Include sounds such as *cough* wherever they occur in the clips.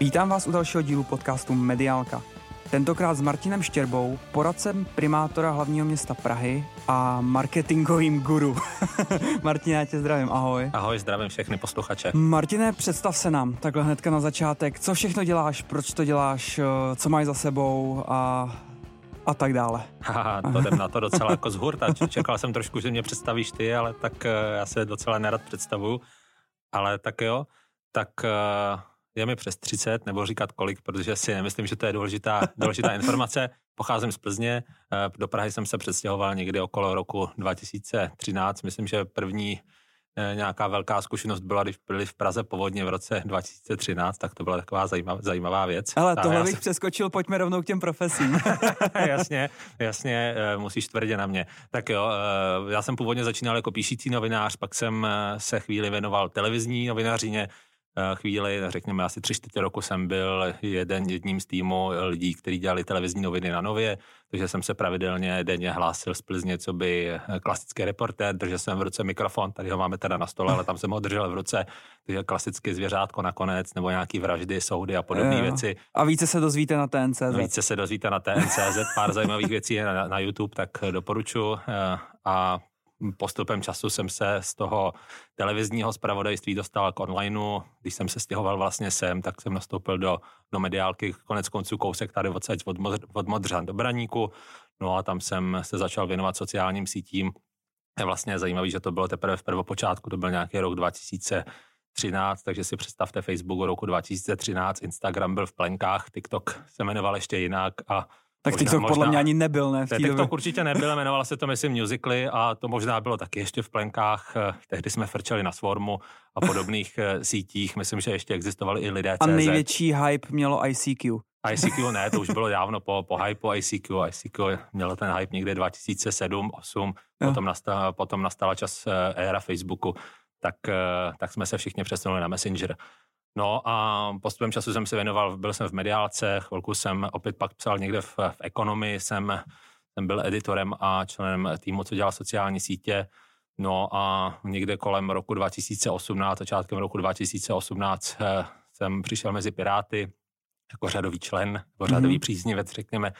Vítám vás u dalšího dílu podcastu Mediálka. Tentokrát s Martinem Štěrbou, poradcem primátora hlavního města Prahy a marketingovým guru. *laughs* Martine, já tě zdravím, ahoj. Ahoj, zdravím všechny posluchače. Martine, představ se nám takhle hnedka na začátek, co všechno děláš, proč to děláš, co máš za sebou a a tak dále. Haha, to jdem na to docela jako z hurta. Čekal jsem trošku, že mě představíš ty, ale tak eh, já se docela nerad představuju. Ale tak jo, tak eh, je mi přes 30, nebo říkat kolik, protože si nemyslím, že to je důležitá, důležitá informace. Pocházím z Plzně, eh, do Prahy jsem se přestěhoval někdy okolo roku 2013. Myslím, že první eh, nějaká velká zkušenost byla, když byli v Praze povodně v roce 2013, tak to byla taková zajímavá, zajímavá věc. Ale tohle bych jsem... přeskočil, pojďme rovnou k těm profesím. *laughs* jasně, jasně, eh, musíš tvrdě na mě. Tak jo, já jsem původně začínal jako píšící novinář, pak jsem se chvíli věnoval televizní novinařině, chvíli, řekněme asi tři čtvrtě roku jsem byl jeden, jedním z týmu lidí, kteří dělali televizní noviny na Nově, takže jsem se pravidelně denně hlásil z Plzně, co by eh, klasický reportér, držel jsem v ruce mikrofon, tady ho máme teda na stole, ale tam jsem ho držel v ruce, takže klasicky zvěřátko nakonec, nebo nějaký vraždy, soudy a podobné věci. A více se dozvíte na TNCZ. Více se dozvíte na TNCZ, pár zajímavých věcí je na, na YouTube, tak doporučuji. Eh, a postupem času jsem se z toho televizního zpravodajství dostal k onlineu. Když jsem se stěhoval vlastně sem, tak jsem nastoupil do, do mediálky, konec konců kousek tady odsaď od, od Modřan do Braníku. No a tam jsem se začal věnovat sociálním sítím. Je vlastně zajímavé, že to bylo teprve v prvopočátku, to byl nějaký rok 2013, takže si představte Facebook roku 2013, Instagram byl v plenkách, TikTok se jmenoval ještě jinak a tak možná, TikTok možná, podle mě ani nebyl, ne? V TikTok době. určitě nebyl, jmenovala se to, myslím, musically a to možná bylo taky ještě v plenkách. Eh, tehdy jsme frčeli na Swarmu a podobných eh, sítích. Myslím, že ještě existovali i lidé A CZ. největší hype mělo ICQ. ICQ ne, to už bylo dávno po, po hypeu ICQ. ICQ mělo ten hype někde 2007, 2008, potom nastala, potom nastala čas eh, éra Facebooku, tak, tak jsme se všichni přesunuli na Messenger. No a postupem času jsem se věnoval, byl jsem v mediálce, chvilku jsem opět pak psal někde v, v ekonomii, jsem, jsem byl editorem a členem týmu, co dělal sociální sítě. No a někde kolem roku 2018, začátkem roku 2018 eh, jsem přišel mezi Piráty jako řadový člen, jako řadový mm-hmm. příznivec, řekněme,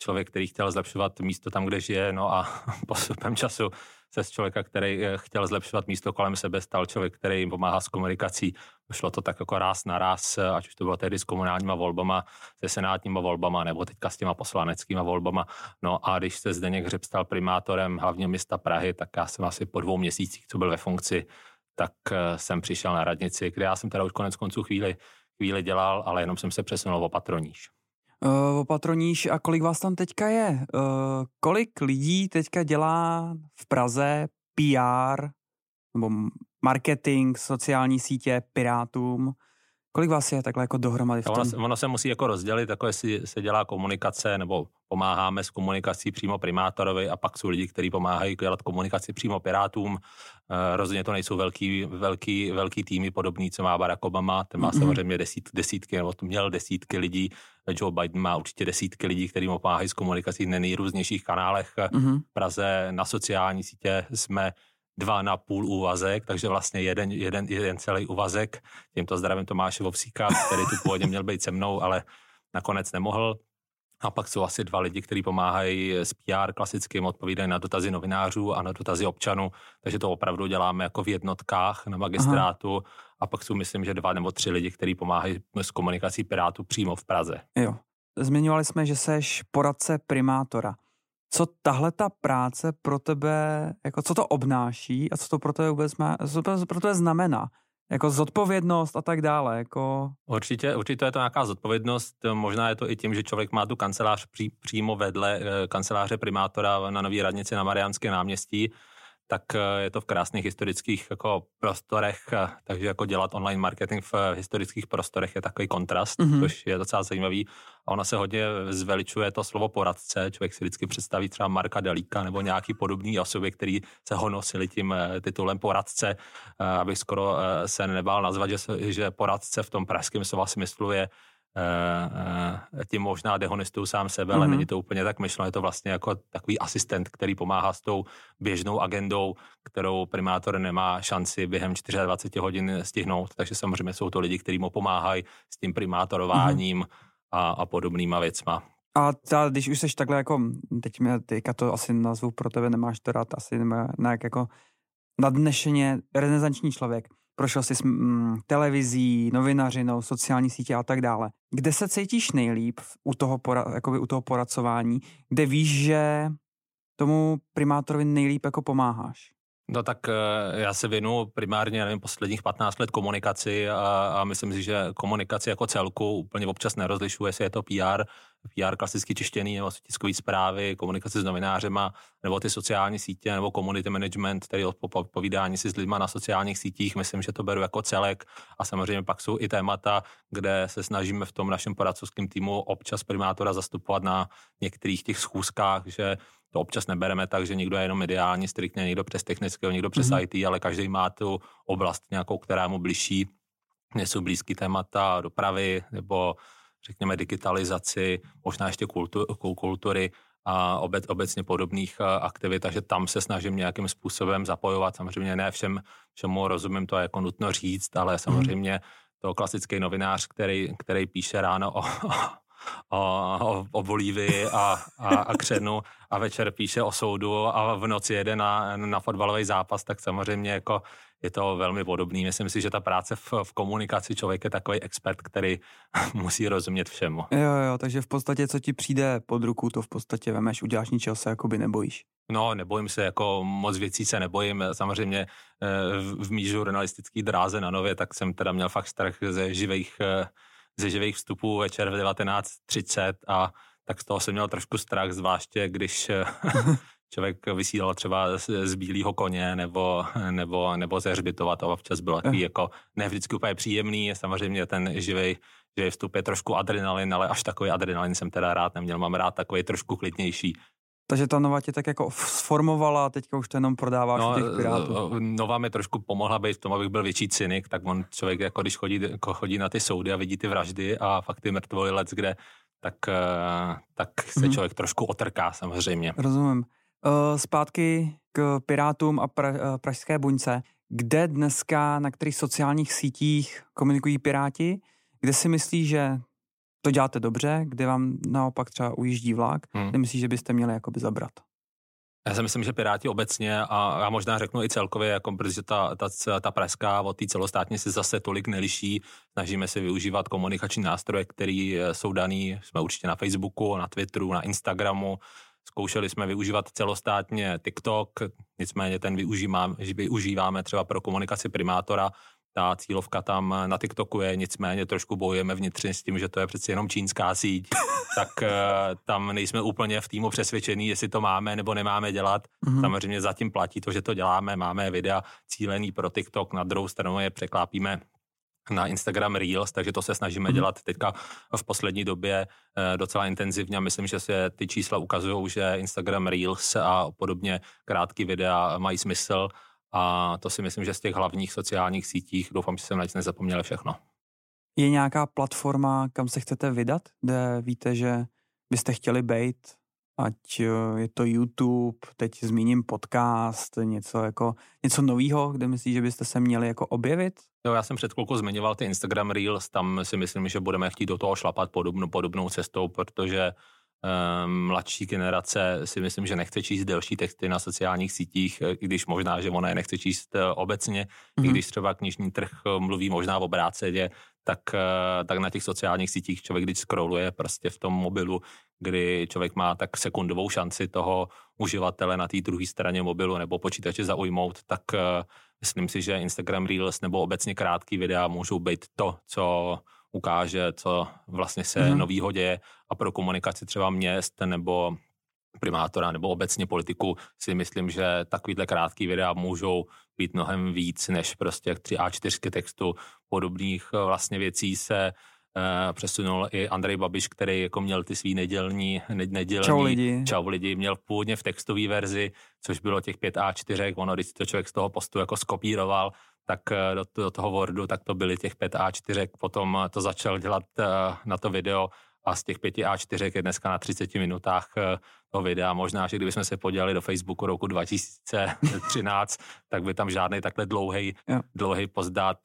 člověk, který chtěl zlepšovat místo tam, kde žije, no a *laughs* postupem času se z člověka, který eh, chtěl zlepšovat místo kolem sebe, stal člověk, který jim pomáhá s komunikací. Šlo to tak jako ráz na ráz, eh, ať už to bylo tehdy s komunálníma volbama, se senátníma volbama, nebo teďka s těma poslaneckýma volbama. No a když se Zdeněk Hřeb stal primátorem hlavního města Prahy, tak já jsem asi po dvou měsících, co byl ve funkci, tak eh, jsem přišel na radnici, kde já jsem teda už konec konců chvíli, chvíli dělal, ale jenom jsem se přesunul o patroníž uh, opatroníš a kolik vás tam teďka je? Uh, kolik lidí teďka dělá v Praze PR nebo marketing, sociální sítě, Pirátům? Kolik vás je takhle jako dohromady v tom? Ono, ono se musí jako rozdělit, jako jestli se dělá komunikace nebo pomáháme s komunikací přímo primátorovi a pak jsou lidi, kteří pomáhají dělat komunikaci přímo pirátům. E, rozhodně to nejsou velký, velký, velký týmy podobný, co má Barack Obama, ten má mm-hmm. samozřejmě desít, desítky, nebo to měl desítky lidí. Joe Biden má určitě desítky lidí, kteří mu pomáhají s komunikací na nejrůznějších kanálech. Mm-hmm. V Praze na sociální sítě jsme dva na půl úvazek, takže vlastně jeden, jeden, jeden celý úvazek. Tímto zdravím Tomáše Vovsíka, který tu původně měl být se mnou, ale nakonec nemohl. A pak jsou asi dva lidi, kteří pomáhají s PR klasickým, odpovídají na dotazy novinářů a na dotazy občanů, takže to opravdu děláme jako v jednotkách na magistrátu. Aha. A pak jsou, myslím, že dva nebo tři lidi, kteří pomáhají s komunikací Pirátů přímo v Praze. Jo. Zmiňovali jsme, že seš poradce primátora co tahle ta práce pro tebe, jako co to obnáší a co to pro tebe vůbec má, co to pro tebe znamená? Jako zodpovědnost a tak dále. Jako... Určitě, určitě je to nějaká zodpovědnost. Možná je to i tím, že člověk má tu kancelář pří, přímo vedle eh, kanceláře primátora na Nový radnici na Mariánské náměstí tak eh, je to v krásných historických jako prostorech, eh, takže jako dělat online marketing v eh, historických prostorech je takový kontrast, mm-hmm. což je docela zajímavý. A ona se hodně zveličuje to slovo poradce, člověk si vždycky představí třeba Marka Delíka nebo nějaký podobný osoby, který se honosili tím titulem poradce, abych skoro se nebál nazvat, že, že poradce v tom pražském slova smyslu je tím možná dehonestuju sám sebe, mm-hmm. ale mhm. není to úplně tak myšleno, je to vlastně jako takový asistent, který pomáhá s tou běžnou agendou, kterou primátor nemá šanci během 24 hodin stihnout, takže samozřejmě jsou to lidi, kteří mu pomáhají s tím primátorováním mm-hmm. a, a podobnýma věcma. A ta, když už jsi takhle jako, teď mě teďka to asi nazvu pro tebe, nemáš to rád, asi nemá, nějak jako nadnešeně renesanční člověk, prošel jsi s mm, televizí, novinařinou, sociální sítě a tak dále. Kde se cítíš nejlíp u toho, pora, jakoby u toho poradcování, kde víš, že tomu primátorovi nejlíp jako pomáháš? No tak eh, já se věnu primárně, nevím, posledních 15 let komunikaci a, a myslím si, že komunikaci jako celku úplně občas nerozlišuje, jestli je to PR, PR klasicky čištěný, nebo tiskové zprávy, komunikace s novinářema, nebo ty sociální sítě, nebo community management, tedy odpovídání si s lidma na sociálních sítích. Myslím, že to beru jako celek. A samozřejmě pak jsou i témata, kde se snažíme v tom našem poradcovském týmu občas primátora zastupovat na některých těch schůzkách, že to občas nebereme tak, že někdo je jenom ideální, striktně někdo přes technického, někdo přes mm-hmm. IT, ale každý má tu oblast nějakou, která mu blíží. Mně jsou blízký témata dopravy nebo řekněme digitalizaci, možná ještě kultu, kultury a obec, obecně podobných aktivit, takže tam se snažím nějakým způsobem zapojovat. Samozřejmě ne všem, všemu rozumím, to je jako nutno říct, ale mhm. samozřejmě to klasický novinář, který, který píše ráno o, o, o Bolívii a, a, a křenu a večer píše o soudu a v noci jede na, na fotbalový zápas, tak samozřejmě jako je to velmi podobný. Myslím si, že ta práce v, v komunikaci člověk je takový expert, který *laughs* musí rozumět všemu. Jo, jo, takže v podstatě, co ti přijde pod ruku, to v podstatě vemeš, uděláš ničeho se jakoby nebojíš. No, nebojím se, jako moc věcí se nebojím. Samozřejmě eh, v, v mý žurnalistický dráze na Nově, tak jsem teda měl fakt strach ze živých eh, ze živých vstupů večer v 19.30 a tak z toho jsem měl trošku strach, zvláště když eh, *laughs* člověk vysílal třeba z, z bílého koně nebo, nebo, nebo ze hřbitova, to občas bylo takový jako ne vždycky úplně příjemný, samozřejmě ten živý že vstup je trošku adrenalin, ale až takový adrenalin jsem teda rád neměl, mám rád takový trošku klidnější. Takže ta Nova tě tak jako sformovala a teďka už to jenom prodáváš no, těch pirátů. Nova mi trošku pomohla být v tom, abych byl větší cynik, tak on člověk, jako když chodí, jako chodí na ty soudy a vidí ty vraždy a fakt ty mrtvoly let, kde, tak, eh, tak se hmm. člověk trošku otrká samozřejmě. Rozumím. Zpátky k Pirátům a pra, Pražské buňce. Kde dneska, na kterých sociálních sítích komunikují Piráti? Kde si myslíš, že to děláte dobře, kde vám naopak třeba ujíždí vlak, hmm. nemyslíš, že byste měli jakoby zabrat? Já si myslím, že Piráti obecně a já možná řeknu i celkově, jako protože ta, ta, ta pražská od té celostátní se zase tolik neliší. Snažíme se využívat komunikační nástroje, které eh, jsou daný, jsme určitě na Facebooku, na Twitteru, na Instagramu. Zkoušeli jsme využívat celostátně TikTok, nicméně ten využíváme, využíváme třeba pro komunikaci primátora, ta cílovka tam na TikToku je, nicméně trošku bojujeme vnitřně s tím, že to je přeci jenom čínská síť, *laughs* tak uh, tam nejsme úplně v týmu přesvědčení, jestli to máme nebo nemáme dělat. Mm-hmm. Samozřejmě zatím platí to, že to děláme, máme videa cílený pro TikTok, na druhou stranu je překlápíme na Instagram Reels, takže to se snažíme mm-hmm. dělat teďka v poslední době uh, docela intenzivně a myslím, že se ty čísla ukazují, že Instagram Reels a podobně krátké videa mají smysl a to si myslím, že z těch hlavních sociálních sítích, doufám, že jsem na nic nezapomněl všechno. Je nějaká platforma, kam se chcete vydat, kde víte, že byste chtěli být, ať eh, je to YouTube, teď zmíním podcast, něco jako něco nového, kde myslíš, že byste se měli jako objevit? Jo, já jsem před chvilkou zmiňoval ty Instagram Reels, tam si myslím, že budeme chtít do toho šlapat podobnou, podobnou cestou, protože mladší generace si myslím, že nechce číst delší texty na sociálních sítích, eh, i když možná, že ona je nechce číst eh, obecně, mm-hmm. i mhm. když třeba knižní trh eh, mluví možná o obráceně, tak, tak na těch sociálních sítích člověk, když scrolluje prostě v tom mobilu, kdy člověk má tak sekundovou šanci toho uživatele na té druhé straně mobilu nebo počítače zaujmout, tak myslím si, že Instagram Reels nebo obecně krátký videa můžou být to, co ukáže, co vlastně se mm. novýho děje a pro komunikaci třeba měst nebo primátora nebo obecně politiku si myslím, že takovýhle krátký videa můžou být mnohem víc než prostě tři A4 textu podobných eh, vlastně věcí se Uh, přesunul i Andrej Babiš, který jako měl ty svý nedělní, ne, nedělní čau lidi. čau lidi, měl původně v textové verzi, což bylo těch 5 A4, ono, když to člověk z toho postu jako skopíroval, tak do, do toho Wordu, tak to byly těch 5 A4, potom to začal dělat na to video a z těch 5 A4 je dneska na 30 minutách toho videa. Možná, že kdybychom se podívali do Facebooku roku 2013, tak by tam žádný takhle dlouhý, dlouhý post dát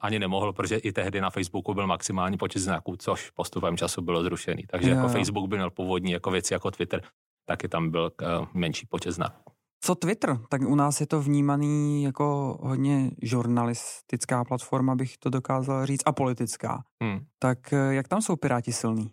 ani nemohl, protože i tehdy na Facebooku byl maximální počet znaků, což postupem času bylo zrušený. Takže jo. jako Facebook by měl původní jako věci jako Twitter, taky tam byl menší počet znaků. Co Twitter? Tak u nás je to vnímaný jako hodně žurnalistická platforma, bych to dokázal říct, a politická. Hmm. Tak eh, jak tam jsou Piráti silní?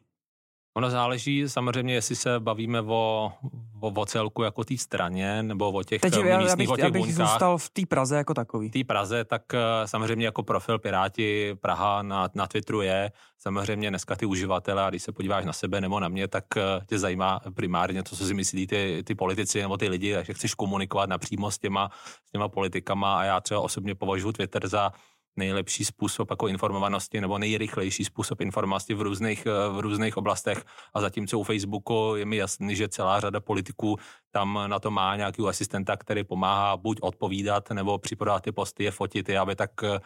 Ono záleží samozřejmě, jestli se bavíme o, o, o celku jako té straně, nebo o těch Teď místních, já, já bych, o těch já bych zůstal v té Praze jako takový. V té Praze, tak eh, samozřejmě jako profil Piráti Praha na, na Twitteru je. Samozřejmě dneska ty uživatele, a když se podíváš na sebe nebo na mě, tak eh, tě zajímá primárně to, co si myslí ty, ty politici nebo ty lidi, takže chceš komunikovat napřímo s těma, s těma politikama a já třeba osobně považuji Twitter za nejlepší způsob jako informovanosti nebo nejrychlejší způsob informovanosti v různých, eh, v různých oblastech. A zatímco u Facebooku je mi jasný, že celá řada politiků tam na to má nějaký asistenta, který pomáhá buď odpovídat nebo připodat ty posty, je fotit, aby tak eh,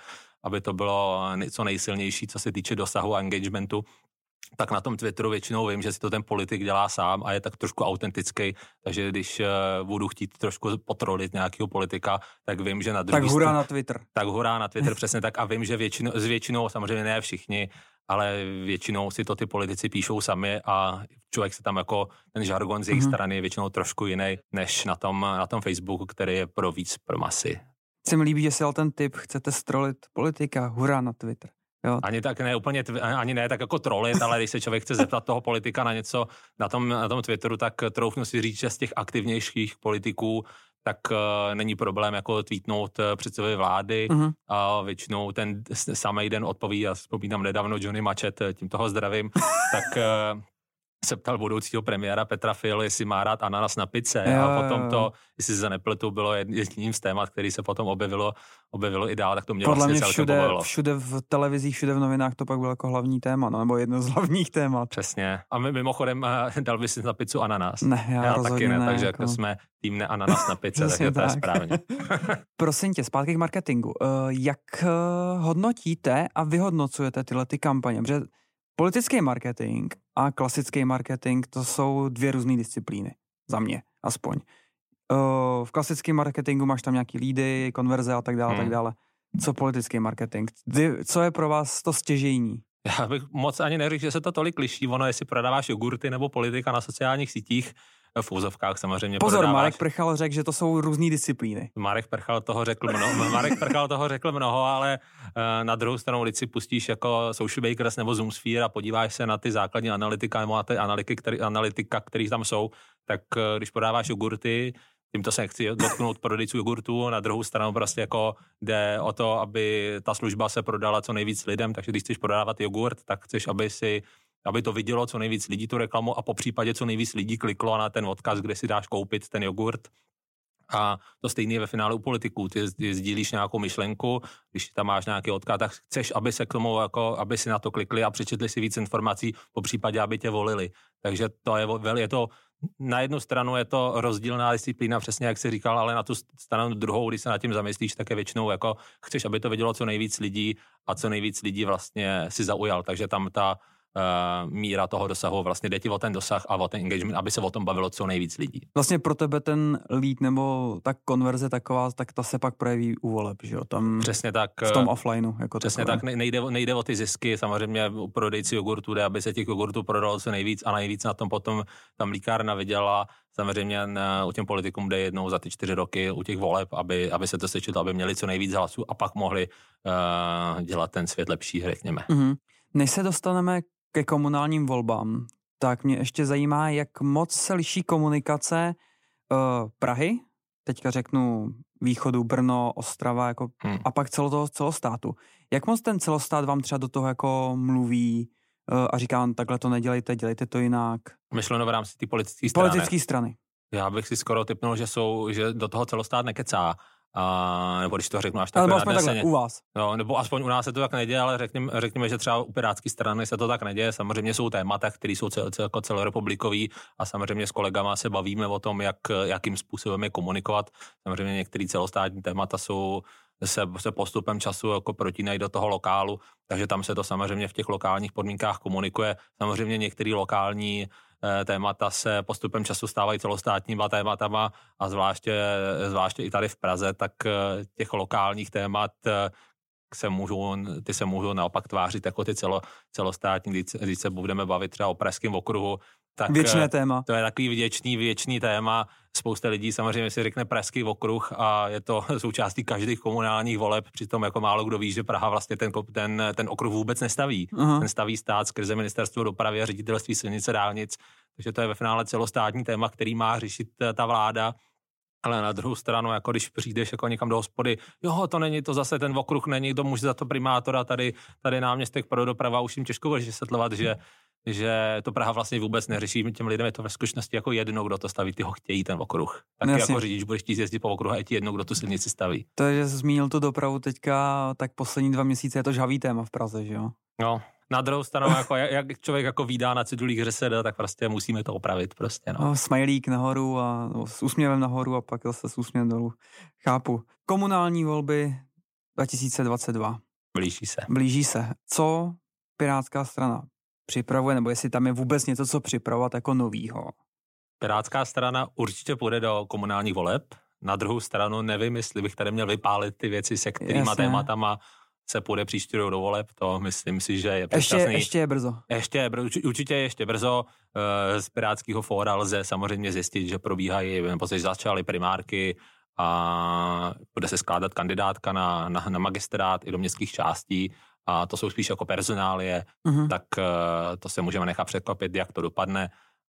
aby to bylo co nejsilnější, co se týče dosahu a engagementu, tak na tom Twitteru většinou vím, že si to ten politik dělá sám a je tak trošku autentický, takže když uh, budu chtít trošku potrolit nějakého politika, tak vím, že na druhý Tak hurá na Twitter. Tak hurá na Twitter, *laughs* přesně tak a vím, že většinou, s většinou, samozřejmě ne všichni, ale většinou si to ty politici píšou sami a člověk se tam jako, ten žargon z jejich mm-hmm. strany je většinou trošku jiný, než na tom, na tom Facebooku, který je pro víc pro masy. Se mi líbí, že si ten tip, chcete strolit politika, hurá na Twitter. Jo. Ani tak ne úplně, ani ne tak jako trolit, ale když se člověk chce zeptat toho politika na něco na tom, na tom Twitteru, tak troufnu si říct, že z těch aktivnějších politiků tak uh, není problém jako tweetnout uh, předsedovi vlády uh-huh. a většinou ten samý den odpoví, já vzpomínám nedávno Johnny Machet, tím toho zdravím, *laughs* tak uh, se ptal budoucího premiéra Petra Fialy, jestli má rád ananas na pice jo, a potom to, jestli se nepletu, bylo jedním z témat, který se potom objevilo, objevilo i dál, tak to mě Podle vlastně mě všude, všude v televizích, všude v novinách to pak bylo jako hlavní téma, no, nebo jedno z hlavních témat. Přesně. A my mimochodem eh, dal by si na pizzu ananas. Ne, já, já taky ne, ne takže jako... jsme tým ne ananas na pice, *laughs* takže to je správně. *laughs* Prosím tě, zpátky k marketingu. Eh, jak eh, hodnotíte a vyhodnocujete tyhle ty kampaně? Protože politický marketing a klasický marketing, to jsou dvě různé disciplíny. Za mě, aspoň. v klasickém marketingu máš tam nějaký lídy, konverze a tak dále, hmm. tak dále. Co politický marketing? Co je pro vás to stěžejní? Já bych moc ani neřekl, že se to tolik liší. Ono, jestli prodáváš jogurty nebo politika na sociálních sítích, v úzovkách samozřejmě Pozor, prodáváš. Marek Prchal řekl, že to jsou různé disciplíny. Marek Prchal toho řekl mnoho, Marek Prchal toho řekl mnoho, ale uh, na druhou stranu, když si pustíš jako Social Bakers nebo Zoomsphere a podíváš se na ty základní analytika nebo na ty analytiky, který, analytika, které tam jsou, tak uh, když prodáváš jogurty, tímto se nechci dotknout prodejců jogurtu, na druhou stranu prostě jako jde o to, aby ta služba se prodala co nejvíc lidem, takže když chceš prodávat jogurt, tak chceš, aby si aby to vidělo co nejvíc lidí tu reklamu a po případě co nejvíc lidí kliklo na ten odkaz, kde si dáš koupit ten jogurt. A to stejné je ve finále u politiků. Ty, ty sdílíš nějakou myšlenku, když tam máš nějaký odkaz, tak chceš, aby se k tomu, jako, aby si na to klikli a přečetli si víc informací, po případě, aby tě volili. Takže to je, je to na jednu stranu je to rozdílná disciplína, přesně jak jsi říkal, ale na tu stranu druhou, když se nad tím zamyslíš, tak je většinou jako chceš, aby to vidělo co nejvíc lidí a co nejvíc lidí vlastně si zaujal. Takže tam ta uh, míra toho dosahu, vlastně jde ti o ten dosah a o ten engagement, aby se o tom bavilo co nejvíc lidí. Vlastně pro tebe ten lead nebo ta konverze taková, tak ta se pak projeví u voleb, že jo? Tam přesně tak. V tom offlineu. Jako přesně takové. tak, nejde, nejde o ty zisky, samozřejmě u prodejci jogurtu jde, aby se těch jogurtů prodalo co nejvíc a nejvíc na tom potom tam líkárna vydělala. Samozřejmě na, u těm politikům jde jednou za ty čtyři roky u těch voleb, aby, aby se to sečilo, aby měli co nejvíc hlasů a pak mohli uh, dělat ten svět lepší, řekněme. Mm-hmm. Než se dostaneme ke komunálním volbám, tak mě ještě zajímá, jak moc se liší komunikace uh, Prahy, teďka řeknu východu, Brno, Ostrava jako, hmm. a pak celo toho celostátu. Jak moc ten celostát vám třeba do toho jako mluví uh, a říká, takhle to nedělejte, dělejte to jinak? Myšleno v rámci té politické strany. Politické strany. Já bych si skoro typnul, že jsou, že do toho celostát nekecá. A, nebo když to řeknu až takhle Ale takhle, u vás. No, nebo aspoň u nás se to tak neděje, ale řekněme, řekněme, že třeba u Pirátské strany se to tak neděje. Samozřejmě jsou témata, které jsou cel, cel, jako celorepublikový a samozřejmě s kolegama se bavíme o tom, jak, jakým způsobem je komunikovat. Samozřejmě některé celostátní témata jsou se, se postupem času jako protínají do toho lokálu, takže tam se to samozřejmě v těch lokálních podmínkách komunikuje. Samozřejmě některé lokální témata se postupem času stávají celostátníma tématama a zvláště, zvláště i tady v Praze, tak eh, těch lokálních témat eh, se můžou, ty se můžou naopak tvářit jako ty celo, celostátní, když se budeme bavit třeba o pražském okruhu, tak Věčné téma. To je takový věčný, věčný téma. Spousta lidí samozřejmě si řekne Pražský okruh a je to *laughs* součástí každých komunálních voleb, přitom jako málo kdo ví, že Praha vlastně ten, ten, ten okruh vůbec nestaví. Uh-huh. Ten staví stát skrze ministerstvo dopravy a ředitelství silnice dálnic, takže to je ve finále celostátní téma, který má řešit eh, ta vláda. Ale na druhou stranu, jako když přijdeš jako někam do hospody, jo, to není to zase ten okruh, není to může za to primátora, tady, tady náměstek pro doprava, už jim těžko bude vysvětlovat, že že to Praha vlastně vůbec neřeší, těm lidem je to ve skutečnosti jako jedno, kdo to staví, ty ho chtějí ten okruh. Tak no, jako řidič budeš chtít jezdit po okruhu a je ti jedno, kdo tu silnici staví. To je, že jsi zmínil tu dopravu teďka, tak poslední dva měsíce je to žhavý téma v Praze, že jo? No, na druhou stranu, *laughs* jako, jak člověk jako výdá na cedulích ŘSD, tak prostě musíme to opravit prostě, no. no smajlík nahoru a no, s úsměvem nahoru a pak zase s úsměvem dolů. Chápu. Komunální volby 2022. Blíží se. Blíží se. Co Pirátská strana připravuje, nebo jestli tam je vůbec něco, co připravovat jako novýho. Pirátská strana určitě půjde do komunálních voleb. Na druhou stranu nevím, jestli bych tady měl vypálit ty věci, se kterými tématama se půjde příští rok do voleb, to myslím si, že je předčasný. Ještě, ještě je brzo. Ještě je brzo, určitě ještě brzo. Eh, z Pirátského fóra lze samozřejmě zjistit, že probíhají, nebo se začaly primárky a bude se skládat kandidátka na, na, na magistrát i do městských částí a to jsou spíš jako personálie, uh-huh. tak uh, to se můžeme nechat překvapit, jak to dopadne.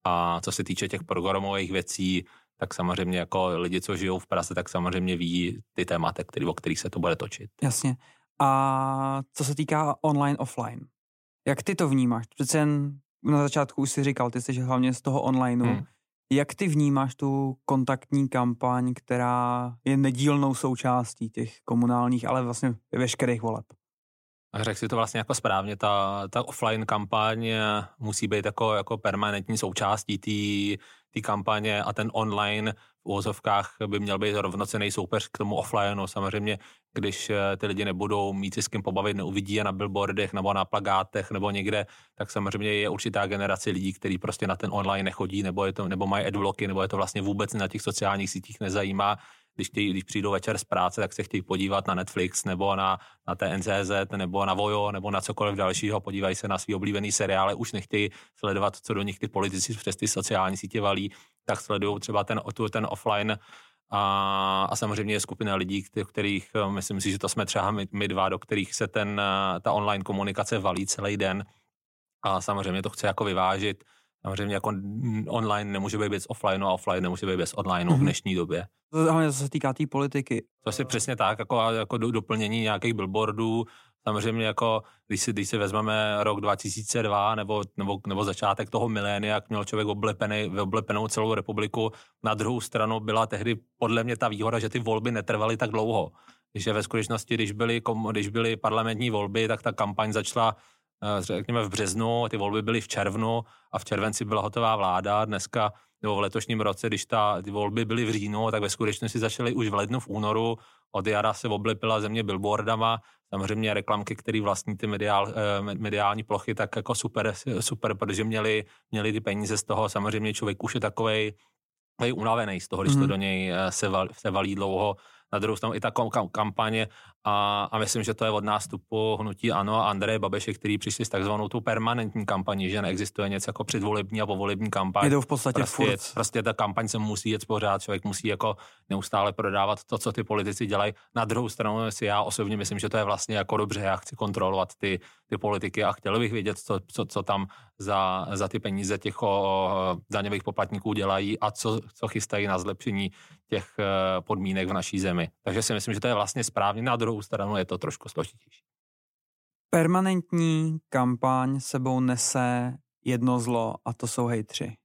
A co se týče těch programových věcí, tak samozřejmě jako lidi, co žijou v Praze, tak samozřejmě ví ty témata, který, o kterých se to bude točit. Jasně. A co se týká online, offline, jak ty to vnímáš? Přece jen na začátku už si říkal, ty jsi hlavně z toho onlineu. Hmm. Jak ty vnímáš tu kontaktní kampaň, která je nedílnou součástí těch komunálních, ale vlastně veškerých voleb? A řekl si to vlastně jako správně, ta, ta offline kampaň musí být jako, jako permanentní součástí té kampaně a ten online v úvozovkách by měl být rovnocený soupeř k tomu offlineu. Samozřejmě, když eh, ty lidi nebudou mít si s kým pobavit, neuvidí je na billboardech nebo na plagátech nebo někde, tak samozřejmě je určitá generace lidí, kteří prostě na ten online nechodí nebo, je to, nebo mají adblocky, nebo je to vlastně vůbec na těch sociálních sítích nezajímá když, chtějí, když přijdou večer z práce, tak se chtějí podívat na Netflix nebo na, na TNCZ nebo na Vojo nebo na cokoliv dalšího, podívají se na svý oblíbený seriály, už nechtějí sledovat, co do nich ty politici přes ty sociální sítě valí, tak sledují třeba ten, ten offline. A, a samozřejmě je skupina lidí, kterých, myslím si, že to jsme třeba my, my dva, do kterých se ten, ta online komunikace valí celý den. A samozřejmě to chce jako vyvážit Samozřejmě jako online nemůže být bez offline a offline nemůže být bez online mm-hmm. v mhm. dnešní době. Hlavně co se týká té tý politiky. To je přesně tak, jako, jako doplnění nějakých billboardů, samozřejmě jako, když si, když si vezmeme rok 2002 nebo, nebo, nebo začátek toho milénia, jak měl člověk oblepený, oblepenou celou republiku, na druhou stranu byla tehdy podle mě ta výhoda, že ty volby netrvaly tak dlouho. Že ve skutečnosti, když byly, když byly parlamentní volby, tak ta kampaň začala řekněme v březnu, ty volby byly v červnu a v červenci byla hotová vláda. Dneska nebo v letošním roce, když ta, ty volby byly v říjnu, tak ve skutečnosti začaly už v lednu, v únoru. Od jara se oblepila země billboardama, samozřejmě reklamky, které vlastní ty mediál, eh, mediální plochy, tak jako super, super protože měli, měli ty peníze z toho. Samozřejmě člověk už je takovej, unavený z toho, když to mhm. do něj eh, se, val, se valí dlouho na druhou stranu i ta kampaně a, a myslím, že to je od nástupu hnutí ANO a Andreje Babeše, který přišli s takzvanou tu permanentní kampaní, že neexistuje něco jako předvolební a povolební kampaň. To v podstatě prostě, furt. prostě ta kampaň se musí jet pořád, člověk musí jako neustále prodávat to, co ty politici dělají. Na druhou stranu si já osobně myslím, že to je vlastně jako dobře, já chci kontrolovat ty, ty politiky a chtěl bych vědět, co, co, co tam za, za ty peníze těch o, daňových poplatníků dělají a co, co chystají na zlepšení těch eh, podmínek v naší zemi. Takže si myslím, že to je vlastně správně. Na druhou stranu je to trošku složitější. Permanentní kampaň sebou nese jedno zlo a to jsou hejtři.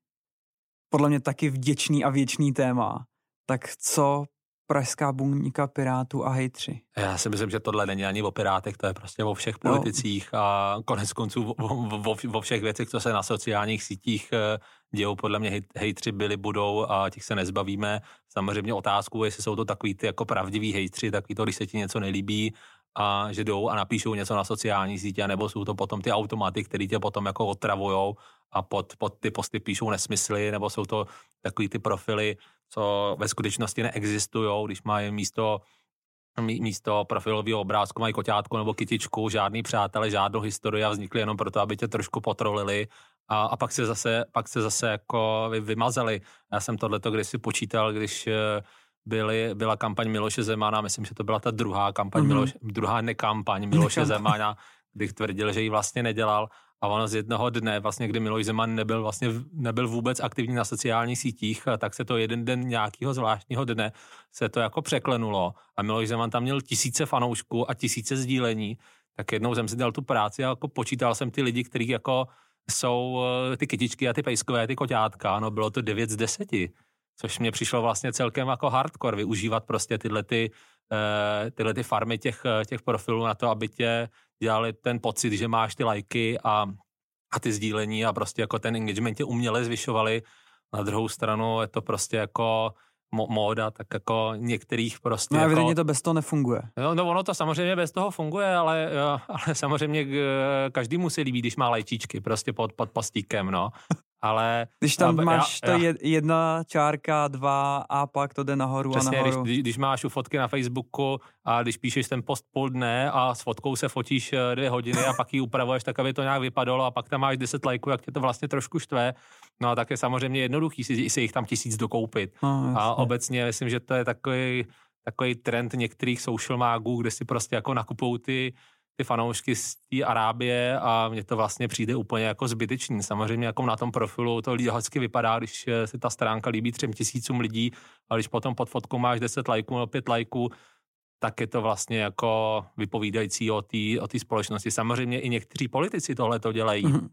Podle mě taky vděčný a věčný téma. Tak co pražská buňka Pirátů a hejtři? Já si myslím, že tohle není ani o Pirátech, to je prostě o všech politicích no. a konec konců o, všech věcech, co se na sociálních sítích eh, dějou, podle mě hejtři byli, budou a těch se nezbavíme. Samozřejmě otázku, jestli jsou to takový ty jako pravdiví hejtři, takový to, když se ti něco nelíbí, a že jdou a napíšou něco na sociální sítě, nebo jsou to potom ty automaty, které tě potom jako otravujou a pod, pod ty posty píšou nesmysly, nebo jsou to takový ty profily, co ve skutečnosti neexistují, když mají místo místo profilového obrázku mají koťátku nebo kytičku, žádný přátelé, žádnou historii a vznikly jenom proto, aby tě trošku potrolili a, a pak se zase, pak se zase jako vymazali. Já jsem tohleto kdysi počítal, když eh, byly, byla kampaň Miloše Zemana, myslím, že to byla ta druhá kampaň, mm-hmm. Miloš, druhá nekampaň Miloše Zemana, kdy tvrdil, že ji vlastně nedělal. A ono z jednoho dne, vlastně, kdy Miloš Zeman nebyl, vlastně nebyl vůbec aktivní na sociálních sítích, tak se to jeden den nějakého zvláštního dne se to jako překlenulo. A Miloš Zeman tam měl tisíce fanoušků a tisíce sdílení, tak jednou jsem si dal tu práci a jako počítal jsem ty lidi, kteří jako jsou eh, ty kytičky a ty pejskové, ty koťátka, no bylo to 9 z 10 což mě přišlo vlastně celkem jako hardcore, využívat prostě tyhle ty, uh, tyhle ty farmy těch, eh, těch profilů na to, aby tě dělali ten pocit, že máš ty lajky a, a ty sdílení a prostě jako ten engagement tě uměle zvyšovali. Na druhou stranu je to prostě jako móda, tak jako některých prostě... No evidentně jako, to bez toho nefunguje. No, no ono to samozřejmě bez toho funguje, ale, ale samozřejmě každý musí líbit, když má lajčičky prostě pod, pod postíkem, no. Ale... Když tam já, máš já, to já, jedna čárka, dva a pak to jde nahoru přesně, a nahoru. Když, když máš u fotky na Facebooku a když píšeš ten post půl dne a s fotkou se fotíš eh, dvě hodiny a pak ji upravuješ tak, aby to nějak vypadalo a pak tam máš 10 lajků, jak tě to vlastně trošku štve, no a tak je samozřejmě jednoduchý si, si jich tam tisíc dokoupit. No, a obecně myslím, že to je takový takový trend některých social mágů, kde si prostě jako nakupují ty ty fanoušky z té Arábie a mně to vlastně přijde úplně jako zbytečný. Samozřejmě jako na tom profilu to hezky vypadá, když eh, se ta stránka líbí třem tisícům lidí, ale když potom pod fotkou máš 10 lajků nebo 5 lajků, tak je to vlastně jako vypovídající o té o společnosti. Samozřejmě i někteří politici tohle to dělají. Mm-hmm.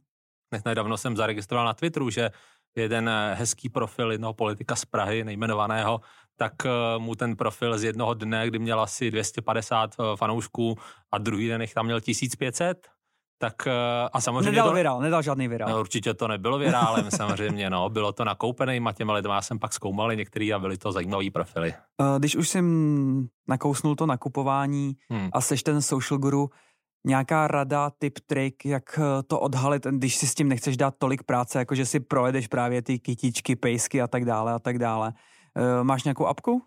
Nedávno jsem zaregistroval na Twitteru, že jeden eh, hezký profil jednoho politika z Prahy, nejmenovaného, tak eh, mu ten profil z jednoho dne, kdy měl asi 250 eh, fanoušků a druhý den jich tam měl 1500, tak a samozřejmě... Nedal to, virál, nedal žádný virál. No, určitě to nebylo virálem, *laughs* samozřejmě, no. Bylo to nakoupený těma lidma, já jsem pak zkoumal některý a byly to zajímavý profily. Když už jsem nakousnul to nakupování hmm. a seš ten social guru, nějaká rada, tip, trik, jak eh, to odhalit, když si s tím nechceš dát tolik práce, jako že si projedeš právě ty kytičky, pejsky a tak dále a tak dále. Eh, máš nějakou apku?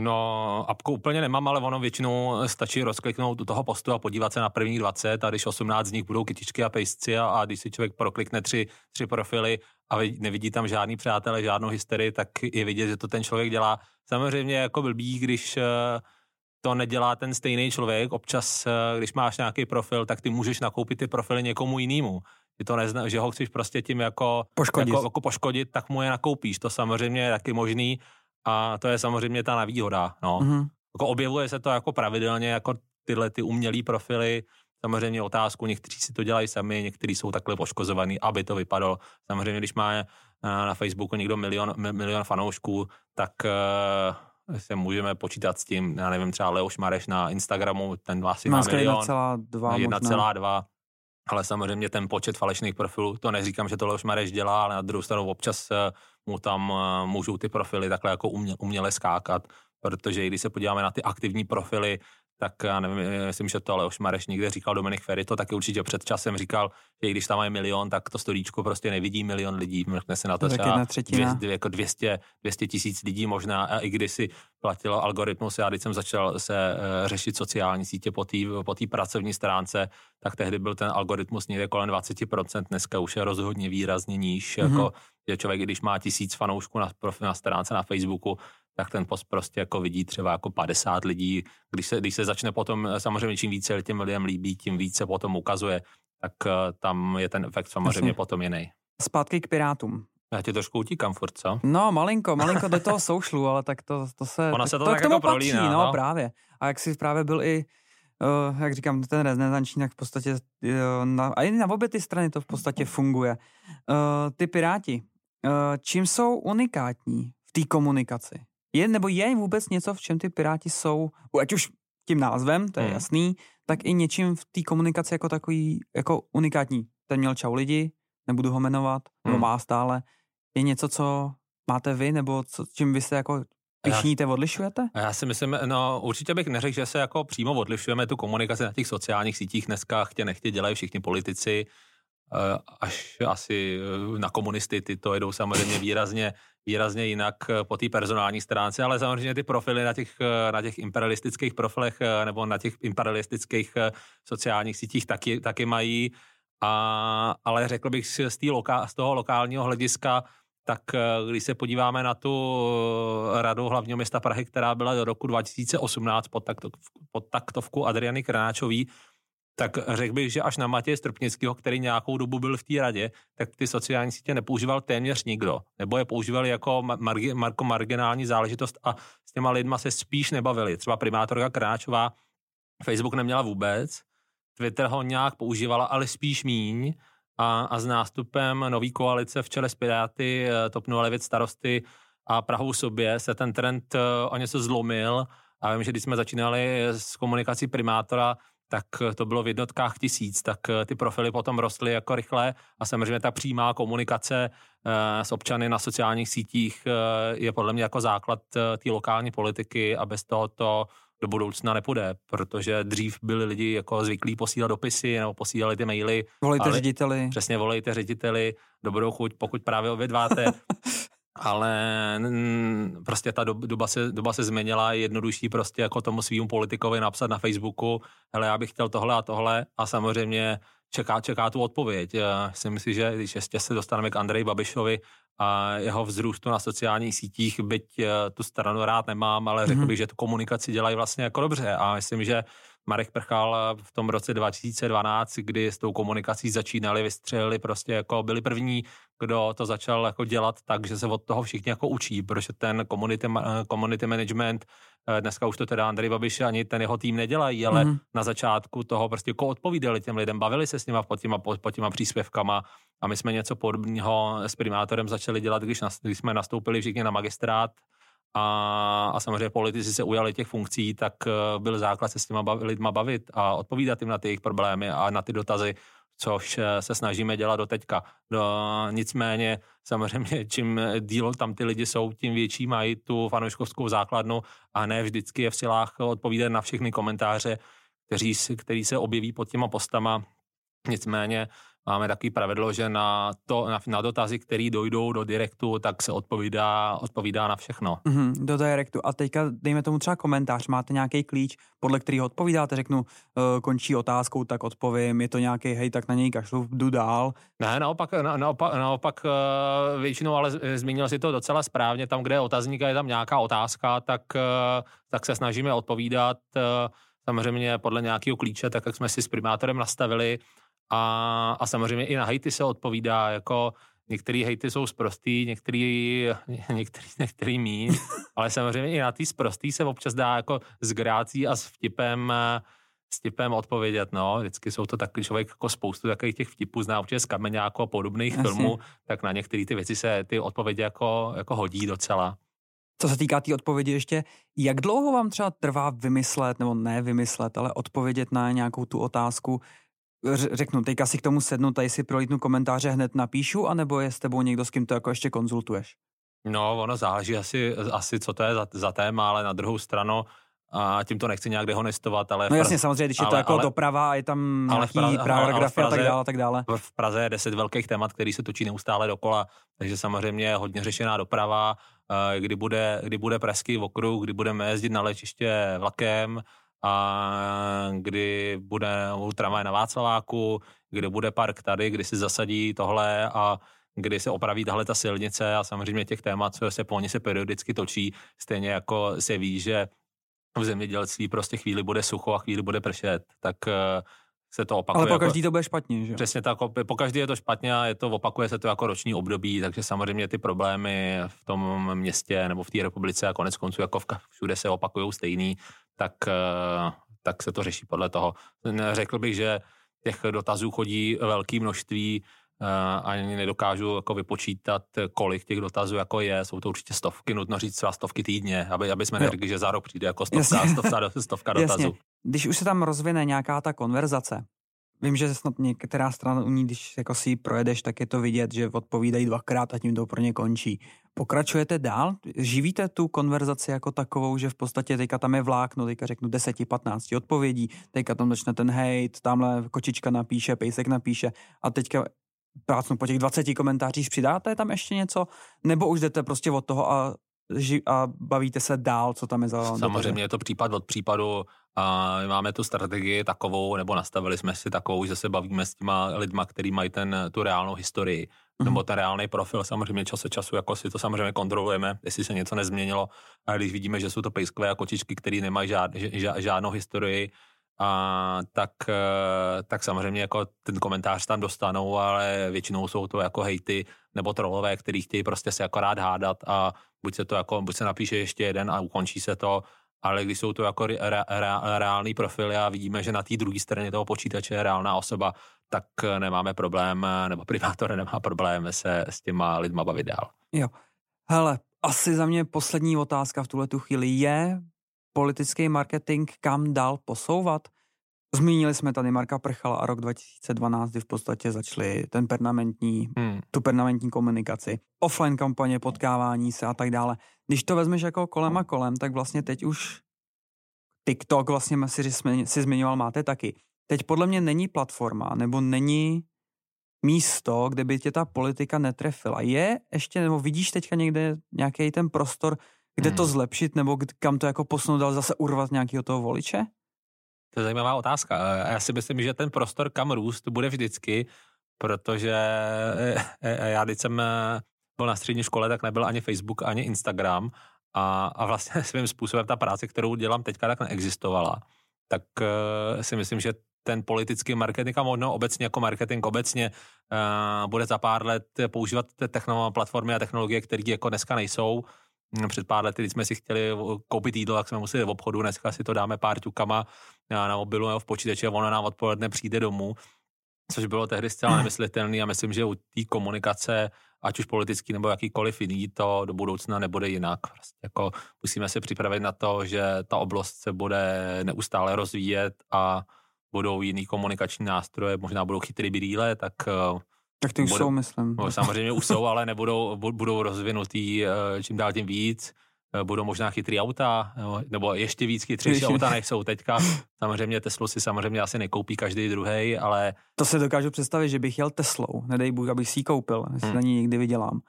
No, apku úplně nemám, ale ono většinou stačí rozkliknout do toho postu a podívat se na první 20 a když 18 z nich budou kytičky a pejsci a, a když si člověk proklikne tři, tři profily a nevidí tam žádný přátelé, žádnou hysterii, tak je vidět, že to ten člověk dělá. Samozřejmě jako blbý, když uh, to nedělá ten stejný člověk. Občas, eh, když máš nějaký profil, tak ty můžeš nakoupit ty profily někomu jinému. Ty to nezna, že ho chceš prostě tím jako poškodit. Jako, jako poškodit, tak mu je nakoupíš. To samozřejmě je taky možný a to je samozřejmě ta nevýhoda. No. Mm-hmm. Jako objevuje se to jako pravidelně, jako tyhle ty umělé profily, Samozřejmě otázku, někteří si to dělají sami, někteří jsou takhle poškozovaní, aby to vypadalo. Samozřejmě, když má eh, na Facebooku někdo milion, milion fanoušků, tak uh, se můžeme počítat s tím, já nevím, třeba Leoš Mareš na Instagramu, ten asi má milion. 1,2 ale samozřejmě ten počet falešných profilů, to neříkám, že to Leoš Mareš dělá, ale na druhou stranu občas eh, mu tam eh, můžou ty profily takhle jako uměle skákat, protože když se podíváme na ty aktivní profily, tak já nevím, myslím, že to ale už Mareš někde říkal Dominik Ferry, to taky určitě před časem říkal, že i když tam mají milion, tak to storíčko prostě nevidí milion lidí, mrkne se na to třeba 200, jako 200, 200 tisíc lidí možná. A i když si platilo algoritmus, já když jsem začal se uh, řešit sociální sítě po té po pracovní stránce, tak tehdy byl ten algoritmus někde kolem 20%, dneska už je rozhodně výrazně níž, mm-hmm. jako že člověk, když má tisíc fanoušků na, na stránce na Facebooku, tak ten post prostě jako vidí třeba jako 50 lidí. Když se, když se začne potom, samozřejmě čím více těm lidem líbí, tím více potom ukazuje, tak uh, tam je ten efekt samozřejmě Jasně. potom jiný. Zpátky k Pirátům. Já ti trošku utíkám furt, co? No, malinko, malinko do toho soušlu, ale tak to, to se... Ona se to, to tak k tomu jako patří, prolíná, no, no, právě. A jak jsi právě byl i, uh, jak říkám, ten renesanční, tak v podstatě, uh, na, a i na obě ty strany to v podstatě funguje. Uh, ty Piráti, uh, čím jsou unikátní v té komunikaci? Je nebo je vůbec něco, v čem ty Piráti jsou, ať už tím názvem, to je hmm. jasný, tak i něčím v té komunikaci jako takový, jako unikátní. Ten měl čau lidi, nebudu ho jmenovat, hmm. nebo má stále. Je něco, co máte vy, nebo co, čím vy se jako Pišníte, odlišujete? Já si myslím, no určitě bych neřekl, že se jako přímo odlišujeme tu komunikaci na těch sociálních sítích dneska, chtě nechtě dělají všichni politici, eh, až asi eh, na komunisty, ty to jedou samozřejmě výrazně, výrazně jinak eh, po té personální stránce, ale samozřejmě ty profily na těch, na těch imperialistických profilech nebo na těch imperialistických sociálních sítích taky, taky mají, a, ale řekl bych z, loka, z toho lokálního hlediska, tak eh, když se podíváme na tu eh, radu hlavního města Prahy, která byla do roku 2018 pod, pod taktovku Adriany Kranáčový, tak řekl bych, že až na Matěje Strpnického, který nějakou dobu byl v té radě, tak ty sociální sítě nepoužíval téměř nikdo. Nebo je používali jako margi, marko marginální záležitost a s těma lidma se spíš nebavili. Třeba primátorka Kranáčová Facebook neměla vůbec, Twitter ho nějak používala, ale spíš míň a, a s nástupem nový koalice v čele s Piráty, eh, TOP 09 starosty a Prahou sobě se ten trend eh, o něco zlomil a vím, že když jsme začínali s komunikací primátora, tak to bylo v jednotkách tisíc, tak eh, ty profily potom rostly jako rychle a samozřejmě ta přímá komunikace s občany na sociálních sítích je podle mě jako základ té lokální politiky a bez toho to do budoucna nepůjde, protože dřív byli lidi jako zvyklí posílat dopisy nebo posílali ty maily. Volejte ale, řediteli. Přesně, volejte řediteli, dobrou chuť, pokud právě obědváte. *laughs* ale prostě ta doba se, doba se změnila, je jednodušší prostě jako tomu svým politikovi napsat na Facebooku, hele, já bych chtěl tohle a tohle a samozřejmě čeká, čeká tu odpověď. Já si myslím, že když ještě se dostaneme k Andreji Babišovi a jeho vzrůstu na sociálních sítích, byť eh, tu stranu rád nemám, ale řekl mm-hmm. bych, že tu komunikaci dělají vlastně jako dobře a myslím, že Marek Prchal v tom roce 2012, kdy s tou komunikací začínali, vystřelili prostě jako byli první, kdo to začal jako dělat tak, že se od toho všichni jako učí, protože ten community, community management, eh, dneska už to teda Andrej Babiš ani ten jeho tým nedělají, ale mm. na začátku toho prostě jako odpovídali těm lidem, bavili se s nima pod těma, pod, pod těma příspěvkama a my jsme něco podobného s primátorem začali dělat, když, nas, když jsme nastoupili všichni na magistrát, a, a samozřejmě politici se ujali těch funkcí, tak eh, byl základ se s těma bav, lidma bavit a odpovídat jim na ty jejich problémy a na ty dotazy, což eh, se snažíme dělat do teďka. No, nicméně samozřejmě *laughs* čím díl tam ty lidi jsou, tím větší mají tu fanouškovskou základnu a ne vždycky je v silách odpovídat na všechny komentáře, kteří, který se objeví pod těma postama. Nicméně máme takový pravidlo, že na, to, na, na dotazy, které dojdou do direktu, tak se odpovídá, odpovídá na všechno. Mm-hmm, do direktu. A teďka dejme tomu třeba komentář. Máte nějaký klíč, podle kterého odpovídáte? Řeknu, uh, končí otázkou, tak odpovím. Je to nějaký hej, tak na něj kašlu, jdu dál. Ne, naopak, na, naopak, naopak uh, většinou, ale zmínil si to docela správně. Tam, kde je otazník a je tam nějaká otázka, tak, uh, tak se snažíme odpovídat. Uh, samozřejmě podle nějakého klíče, tak jak jsme si s primátorem nastavili, a, a samozřejmě i na hejty se odpovídá, jako některý hejty jsou sprostý, některý, *laughs* některý, některý míň, *laughs* ale samozřejmě i na ty sprostý se občas dá jako s grácí a s vtipem s tipem odpovědět, no, vždycky jsou to takový člověk jako spoustu takových těch vtipů, zná určitě z kameňáku a podobných Asi. filmů, tak na některé ty věci se ty odpovědi jako, jako hodí docela. Co se týká té tý odpovědi ještě, jak dlouho vám třeba trvá vymyslet, nebo ne vymyslet, ale odpovědět na nějakou tu otázku, řeknu, teďka si k tomu sednu, tady si prolítnu komentáře, hned napíšu, anebo je s tebou někdo, s kým to jako ještě konzultuješ? No, ono záleží asi, asi co to je za, za téma, ale na druhou stranu a tím to nechci nějak dehonestovat, ale... No jasně, samozřejmě, když ale, je to jako ale, doprava a je tam nějaký paragrafy a tak dále, tak dále. V Praze je deset velkých témat, který se točí neustále dokola, takže samozřejmě je hodně řešená doprava, kdy bude, kdy bude pražský okruh, kdy budeme jezdit na lečiště vlakem, a kdy bude tramvaj na Václaváku, kdy bude park tady, kdy si zasadí tohle a kdy se opraví tahle ta silnice a samozřejmě těch témat, co se po ní se periodicky točí, stejně jako se ví, že v zemědělství prostě chvíli bude sucho a chvíli bude pršet, tak eh, se to opakuje. Ale po jako- každý to bude špatně, že? Přesně tak, po každý je to špatně a je to, opakuje se to jako roční období, takže samozřejmě ty problémy v tom městě nebo v té republice a konec konců jako všude se opakují stejný, tak, eh, tak se to řeší podle toho. Řekl bych, že těch dotazů chodí velké množství, ani nedokážu jako vypočítat, kolik těch dotazů jako je. Jsou to určitě stovky, nutno říct třeba stovky týdně, aby, aby jsme neřekli, že za rok přijde jako stovka, stovka, stovka dotazů. Jasně. Když už se tam rozvine nějaká ta konverzace, Vím, že snad některá strana u ní, když jako si ji projedeš, tak je to vidět, že odpovídají dvakrát a tím to pro ně končí. Pokračujete dál? Živíte tu konverzaci jako takovou, že v podstatě teďka tam je vlákno, teďka řeknu 10-15 odpovědí, teďka tam začne ten hate, tamhle kočička napíše, pejsek napíše a teďka prácnu po těch 20 komentářích přidáte tam ještě něco? Nebo už jdete prostě od toho a a bavíte se dál, co tam je za... Samozřejmě je to případ od případu a my máme tu strategii takovou, nebo nastavili jsme si takovou, že se bavíme s těma lidma, kteří mají ten, tu reálnou historii, mm-hmm. nebo ten reálný profil. Samozřejmě čas od času jako si to samozřejmě kontrolujeme, jestli se něco nezměnilo. A když vidíme, že jsou to pejskové a kočičky, které nemají žád, žád, žádnou historii, a tak, eh, tak samozřejmě jako ten komentář tam dostanou, ale většinou jsou to jako hejty nebo trolové, který chtějí prostě se jako rád hádat a buď se to jako, buď se napíše ještě jeden a ukončí se to, ale když jsou to jako re, re, re, reální profily a vidíme, že na té druhé straně toho počítače je reálná osoba, tak nemáme problém, nebo primátor nemá problém se s těma lidma bavit dál. Jo. Hele, asi za mě poslední otázka v tuhle tu chvíli je politický marketing kam dál posouvat? Zmínili jsme tady Marka Prchala a rok 2012, kdy v podstatě začali ten permanentní, hmm. tu permanentní komunikaci, offline kampaně, potkávání se a tak dále. Když to vezmeš jako kolem a kolem, tak vlastně teď už TikTok vlastně si, si zmiňoval, máte taky. Teď podle mě není platforma, nebo není místo, kde by tě ta politika netrefila. Je ještě, nebo vidíš teďka někde nějaký ten prostor, kde hmm. to zlepšit, nebo kam to jako posunout, ale zase urvat nějakého toho voliče? To je zajímavá otázka. Já si myslím, že ten prostor, kam růst, bude vždycky, protože eh, eh, já, když jsem eh, byl na střední škole, tak nebyl ani Facebook, ani Instagram a, a vlastně *laughs* svým způsobem ta práce, kterou dělám teďka, tak neexistovala. Tak si myslím, že ten politický marketing a možná obecně jako marketing obecně uh, bude za pár let používat ty techno, platformy a technologie, které jako dneska nejsou, před pár lety, když jsme si chtěli koupit jídlo, tak jsme museli v obchodu, dneska si to dáme pár ťukama na mobilu nebo v počítači a ona nám odpoledne přijde domů, což bylo tehdy zcela nemyslitelné a myslím, že u té komunikace, ať už politický nebo jakýkoliv jiný, to do budoucna nebude jinak. Prostě jako musíme se připravit na to, že ta oblast se bude neustále rozvíjet a budou jiný komunikační nástroje, možná budou chytrý brýle, tak eh, tak ty už budou, jsou, myslím. No, samozřejmě už jsou, ale nebudou, budou rozvinutý eh, čím dál tím víc. Eh, budou možná chytrý auta, nebo ještě víc chytřejší auta, než jsou teďka. Samozřejmě Teslu si samozřejmě asi nekoupí každý druhý, ale... To se dokážu představit, že bych jel Teslou, nedej Bůh, abych si ji koupil, jestli hmm. na ní někdy vydělám.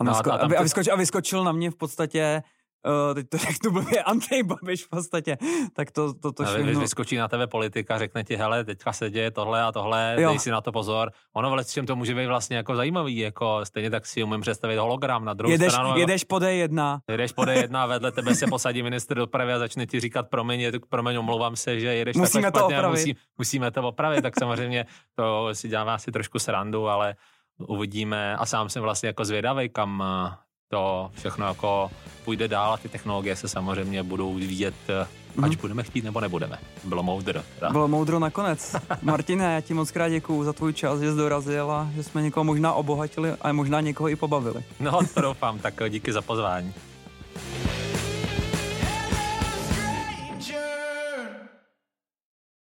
A, no, a, a, vyskočil, a vyskočil na mě v podstatě uh, teď to *laughs* řeknu blbě, Andrej Babiš v podstatě, tak to, to, to všechno... vyskočí na tebe politika, řekne ti, hele, teďka se děje tohle a tohle, jo. dej si na to pozor. Ono v čem to může být vlastně jako zajímavý, jako stejně tak si umím představit hologram na druhou jedeš, stranu. Jedeš po D1. Jedeš po D1 a vedle tebe se posadí minister dopravy a začne ti říkat, promiň, promiň, omlouvám se, že jedeš musíme to opravit. Musí, musíme to opravit, tak samozřejmě to si děláme asi trošku srandu, ale uvidíme a sám jsem vlastně jako zvědavý, kam to všechno jako půjde dál a ty technologie se samozřejmě budou vyvíjet, mm-hmm. ať mhm. budeme chtít nebo nebudeme. Bylo moudro. Teda. Bylo moudro nakonec. *laughs* Martine, já ti moc krát děkuju za tvůj čas, že jsi dorazil a že jsme někoho možná obohatili a možná někoho i pobavili. No, to doufám, tak díky za pozvání.